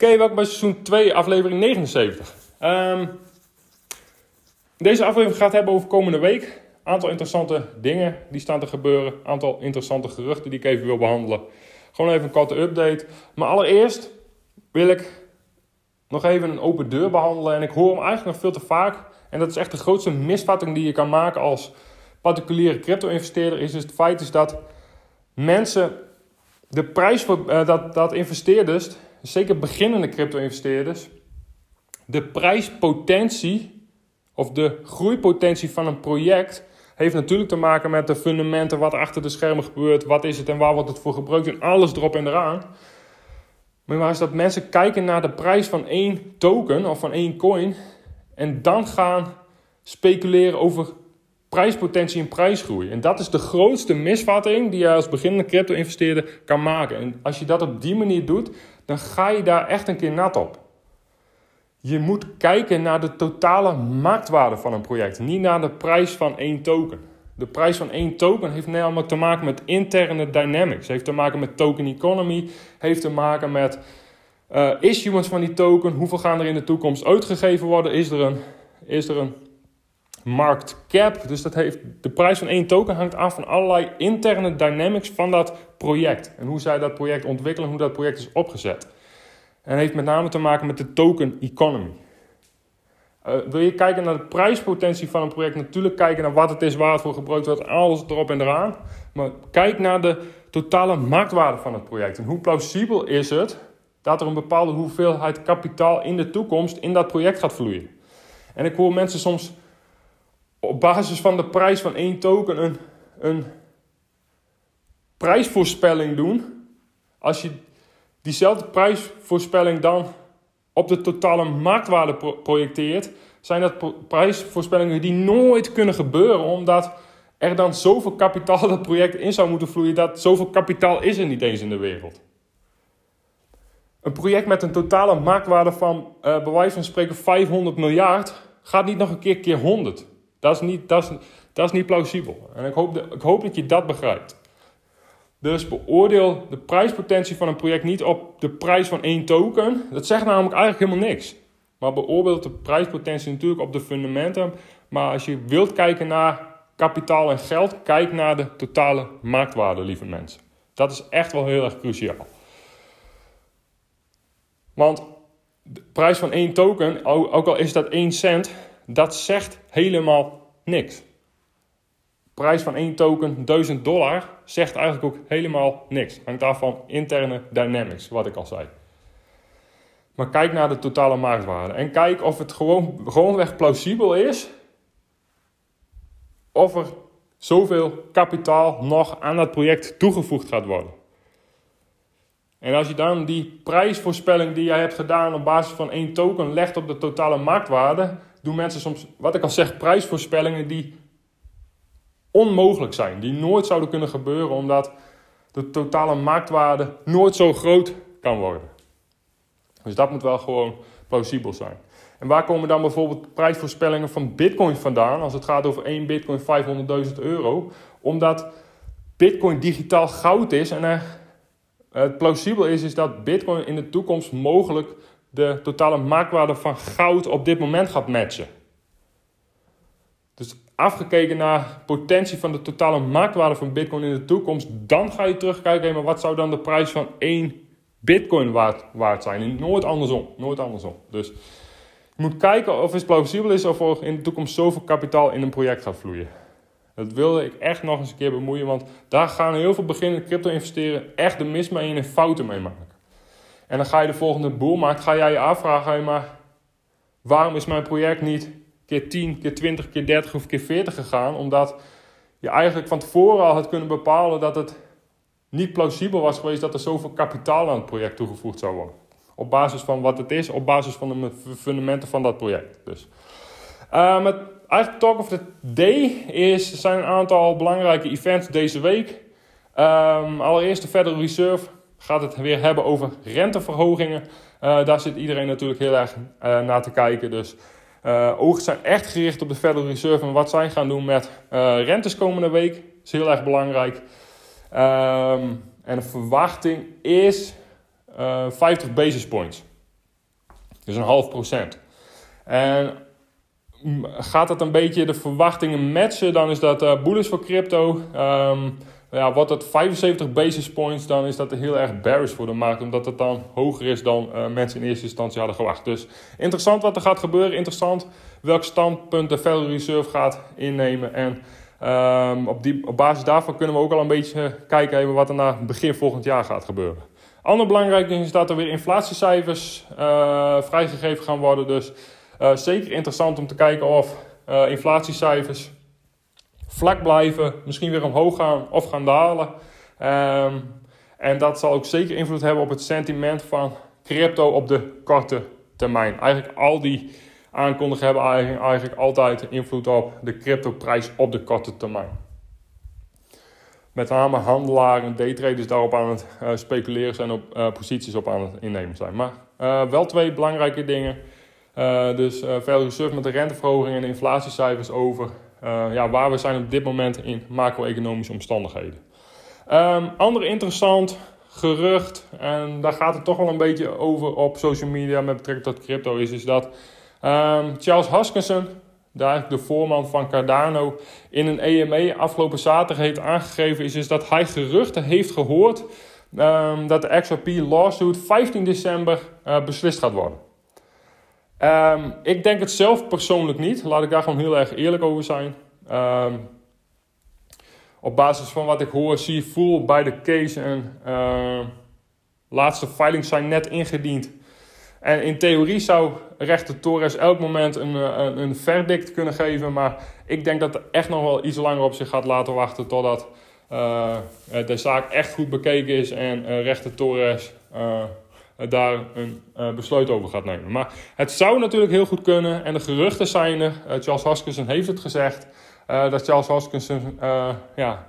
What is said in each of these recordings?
Oké, welkom bij seizoen 2, aflevering 79. Ehm, deze aflevering gaat hebben over komende week. Aantal interessante dingen die staan te gebeuren. Aantal interessante geruchten die ik even wil behandelen. Gewoon even een korte update. Maar allereerst wil ik nog even een open deur behandelen. En ik hoor hem eigenlijk nog veel te vaak. En dat is echt de grootste misvatting die je kan maken als particuliere crypto-investeerder. Is het feit is dat mensen de prijs voor uh, dat, dat investeerders, zeker beginnende crypto-investeerders, de prijspotentie of de groeipotentie van een project heeft natuurlijk te maken met de fundamenten, wat achter de schermen gebeurt, wat is het en waar wordt het voor gebruikt en alles erop en eraan. Maar is dat mensen kijken naar de prijs van één token of van één coin en dan gaan speculeren over prijspotentie en prijsgroei. En dat is de grootste misvatting die je als beginnende crypto-investeerder kan maken. En als je dat op die manier doet, dan ga je daar echt een keer nat op. Je moet kijken naar de totale marktwaarde van een project, niet naar de prijs van één token. De prijs van één token heeft namelijk te maken met interne dynamics. Heeft te maken met token economy. Heeft te maken met uh, issuance van die token. Hoeveel gaan er in de toekomst uitgegeven worden? Is er een, is er een markt cap? Dus dat heeft, de prijs van één token hangt af van allerlei interne dynamics van dat project. En hoe zij dat project ontwikkelen, hoe dat project is opgezet. En heeft met name te maken met de token economy. Uh, wil je kijken naar de prijspotentie van een project? Natuurlijk kijken naar wat het is, waar het voor gebruikt wordt, alles erop en eraan. Maar kijk naar de totale marktwaarde van het project. En hoe plausibel is het dat er een bepaalde hoeveelheid kapitaal in de toekomst in dat project gaat vloeien? En ik hoor mensen soms op basis van de prijs van één token een, een prijsvoorspelling doen. Als je diezelfde prijsvoorspelling dan op de totale marktwaarde projecteert, zijn dat prijsvoorspellingen die nooit kunnen gebeuren, omdat er dan zoveel kapitaal dat project in zou moeten vloeien, dat zoveel kapitaal is er niet eens in de wereld. Een project met een totale marktwaarde van, uh, bij wijze van spreken, 500 miljard, gaat niet nog een keer keer 100. Dat is niet, dat is, dat is niet plausibel. En ik hoop, de, ik hoop dat je dat begrijpt. Dus beoordeel de prijspotentie van een project niet op de prijs van één token. Dat zegt namelijk eigenlijk helemaal niks. Maar beoordeel de prijspotentie natuurlijk op de fundamenten. Maar als je wilt kijken naar kapitaal en geld, kijk naar de totale marktwaarde, lieve mensen. Dat is echt wel heel erg cruciaal. Want de prijs van één token, ook al is dat 1 cent, dat zegt helemaal niks prijs van één token 1000 dollar zegt eigenlijk ook helemaal niks. Hangt af van interne dynamics, wat ik al zei. Maar kijk naar de totale marktwaarde en kijk of het gewoon, gewoonweg plausibel is. Of er zoveel kapitaal nog aan dat project toegevoegd gaat worden. En als je dan die prijsvoorspelling die jij hebt gedaan op basis van één token legt op de totale marktwaarde, doen mensen soms, wat ik al zeg, prijsvoorspellingen die onmogelijk zijn. Die nooit zouden kunnen gebeuren omdat de totale marktwaarde nooit zo groot kan worden. Dus dat moet wel gewoon plausibel zijn. En waar komen dan bijvoorbeeld prijsvoorspellingen van Bitcoin vandaan? Als het gaat over 1 Bitcoin 500.000 euro. Omdat Bitcoin digitaal goud is en het plausibel is, is dat Bitcoin in de toekomst mogelijk de totale marktwaarde van goud op dit moment gaat matchen. Dus afgekeken naar potentie van de totale marktwaarde van Bitcoin in de toekomst, dan ga je terugkijken, maar wat zou dan de prijs van één Bitcoin waard, waard zijn? Nooit andersom, nooit andersom. Dus je moet kijken of het plausibel is of er in de toekomst zoveel kapitaal in een project gaat vloeien. Dat wilde ik echt nog eens een keer bemoeien, want daar gaan heel veel beginnende crypto-investeren echt de mis mee en fouten mee maken. En dan ga je de volgende boelmarkt, ga jij je afvragen, maar waarom is mijn project niet keer 10, keer 20, keer 30 of keer 40 gegaan. Omdat je eigenlijk van tevoren al had kunnen bepalen dat het niet plausibel was geweest dat er zoveel kapitaal aan het project toegevoegd zou worden. Op basis van wat het is, op basis van de fundamenten van dat project. Dus. Um, eigenlijk talk of the day is, zijn een aantal belangrijke events deze week. Um, allereerst de Federal Reserve gaat het weer hebben over renteverhogingen. Uh, daar zit iedereen natuurlijk heel erg uh, naar te kijken. Dus uh, ogen zijn echt gericht op de Federal Reserve en wat zij gaan doen met rentes komende week. Is heel erg belangrijk. Um, en de verwachting is 50 basis points. Dus een half procent. En gaat dat een beetje de verwachtingen matchen, dan is dat bullish voor crypto. Um, ja, wordt het 75 basis points, dan is dat heel erg bearish voor de markt, omdat het dan hoger is dan uh, mensen in eerste instantie hadden gewacht. Dus interessant wat er gaat gebeuren, interessant welk standpunt de Federal Reserve gaat innemen. En um, op, die, op basis daarvan kunnen we ook al een beetje kijken even wat er na begin volgend jaar gaat gebeuren. Ander belangrijk ding is dat er weer inflatiecijfers uh, vrijgegeven gaan worden. Dus zeker interessant om te kijken of inflatiecijfers vlak blijven, misschien weer omhoog gaan of gaan dalen. Um, en dat zal ook zeker invloed hebben op het sentiment van crypto op de korte termijn. Eigenlijk al die aankondigingen hebben eigenlijk altijd invloed op de cryptoprijs op de korte termijn. Met name handelaren en daytraders daarop aan het uh, speculeren zijn, op uh, posities op aan het innemen zijn. Maar uh, wel twee belangrijke dingen. Dus Federal Reserve met de renteverhoging en de inflatiecijfers over ja, waar we zijn op dit moment in macro-economische omstandigheden. Um, ander interessant gerucht, en daar gaat het toch wel een beetje over op social media met betrekking tot crypto, is, is dat um, Charles Hoskinson, daar de voorman van Cardano, in een EME afgelopen zaterdag heeft aangegeven, is, is dat hij geruchten heeft gehoord um, dat de XRP lawsuit 15 december beslist gaat worden. Um, ik denk het zelf persoonlijk niet. Laat ik daar gewoon heel erg eerlijk over zijn. Um, op basis van wat ik hoor, zie, voel bij de case en uh, laatste filings zijn net ingediend. En in theorie zou rechter Torres elk moment een, een, een, verdict kunnen geven. Maar ik denk dat het echt nog wel iets langer op zich gaat laten wachten totdat uh, de zaak echt goed bekeken is en uh, rechter Torres daar een uh, besluit over gaat nemen. Maar het zou natuurlijk heel goed kunnen. En de geruchten zijn er. Uh, Charles Hoskinson heeft het gezegd. Dat Charles Hoskinson ja,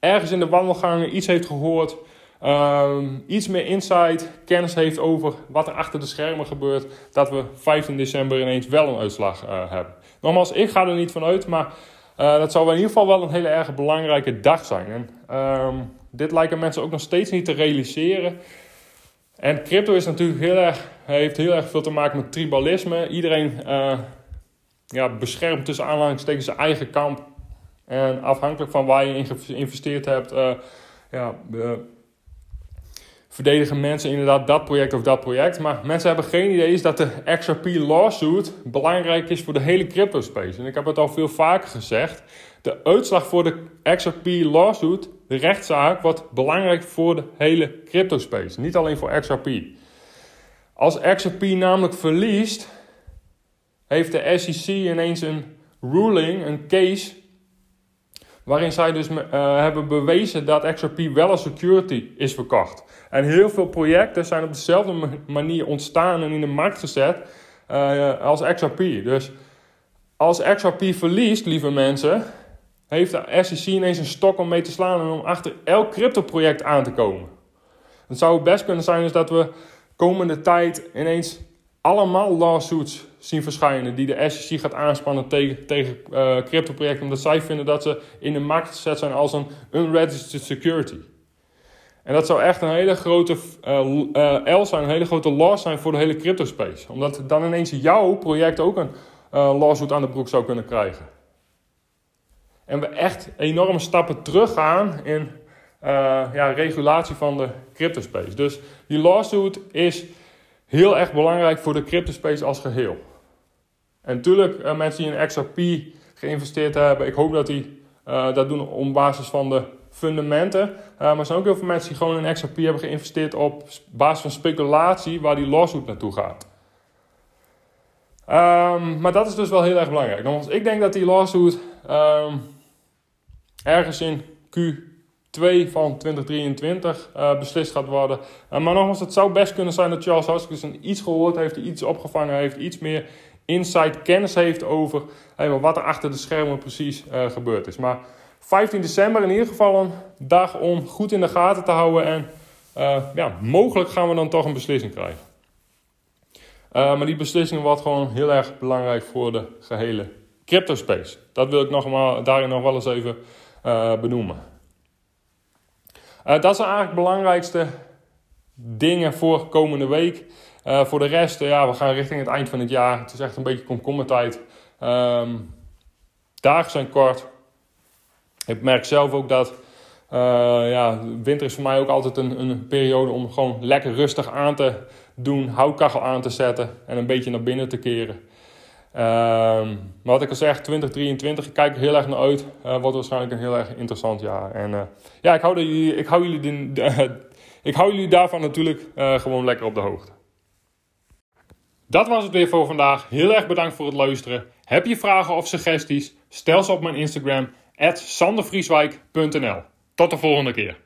ergens in de wandelgangen iets heeft gehoord. Ehm, iets meer insight, kennis heeft over wat er achter de schermen gebeurt. Dat we 15 december ineens wel een uitslag hebben. Nogmaals, ik ga er niet van uit. Maar dat zou in ieder geval wel een hele erg belangrijke dag zijn. En um, dit lijken mensen ook nog steeds niet te realiseren. En crypto is natuurlijk heel erg, heeft heel erg veel te maken met tribalisme. Iedereen uh, ja, beschermt tussen aanhalingstekens zijn eigen kamp. En afhankelijk van waar je in geïnvesteerd hebt, uh, ja, uh, verdedigen mensen inderdaad dat project of dat project. Maar mensen hebben geen idee is dat de XRP lawsuit belangrijk is voor de hele crypto space. En ik heb het al veel vaker gezegd. De uitslag voor de XRP lawsuit, de rechtszaak, wordt belangrijk voor de hele crypto space. Niet alleen voor XRP. Als XRP namelijk verliest, heeft de SEC ineens een ruling, een case, waarin zij dus uh, hebben bewezen dat XRP wel als security is verkocht. En heel veel projecten zijn op dezelfde manier ontstaan en in de markt gezet uh, als XRP. Dus als XRP verliest, lieve mensen, heeft de SEC ineens een stok om mee te slaan en om achter elk crypto-project aan te komen. Het zou best kunnen zijn dus dat we komende tijd ineens allemaal lawsuits zien verschijnen die de SEC gaat aanspannen tegen, tegen uh, crypto-projecten, omdat zij vinden dat ze in de markt gezet zijn als een unregistered security. En dat zou echt een hele grote uh, L zijn, een hele grote loss zijn voor de hele crypto space. Omdat dan ineens jouw project ook een lawsuit aan de broek zou kunnen krijgen. En we echt enorme stappen teruggaan in uh, ja, regulatie van de cryptospace. Dus die lawsuit is heel erg belangrijk voor de cryptospace als geheel. En natuurlijk, uh, mensen die in XRP geïnvesteerd hebben, ik hoop dat die uh, dat doen op basis van de fundamenten. maar er zijn ook heel veel mensen die gewoon in XRP hebben geïnvesteerd op basis van speculatie waar die lawsuit naartoe gaat. Um, maar dat is dus wel heel erg belangrijk. Nogmaals, ik denk dat die lawsuit um, ergens in Q2 2 van 2023 uh, beslist gaat worden. Uh, maar nogmaals, het zou best kunnen zijn dat Charles Hoskinson iets gehoord heeft, iets opgevangen heeft, iets meer insight, kennis heeft over wat er achter de schermen precies uh, gebeurd is. Maar 15 december in ieder geval een dag om goed in de gaten te houden en ja, mogelijk gaan we dan toch een beslissing krijgen. Maar die beslissing wordt gewoon heel erg belangrijk voor de gehele crypto space. Dat wil ik nog daarin nog wel eens even benoemen. Uh, dat zijn eigenlijk de belangrijkste dingen voor komende week. Voor de rest, ja, we gaan richting het eind van het jaar. Het is echt een beetje komkommertijd. Um, dagen zijn kort. Ik merk zelf ook dat ja, winter is voor mij ook altijd een, een periode om gewoon lekker rustig aan te doen. Houtkachel aan te zetten en een beetje naar binnen te keren. Um, maar wat ik al zeg, 2023, ik kijk heel erg naar uit. Uh, wordt waarschijnlijk een heel erg interessant jaar. En uh, ja, ik hou, jullie, ik, hou jullie ik hou jullie daarvan natuurlijk uh, gewoon lekker op de hoogte. Dat was het weer voor vandaag. Heel erg bedankt voor het luisteren. Heb je vragen of suggesties? Stel ze op mijn Instagram, sandervrieswijk.nl. Tot de volgende keer.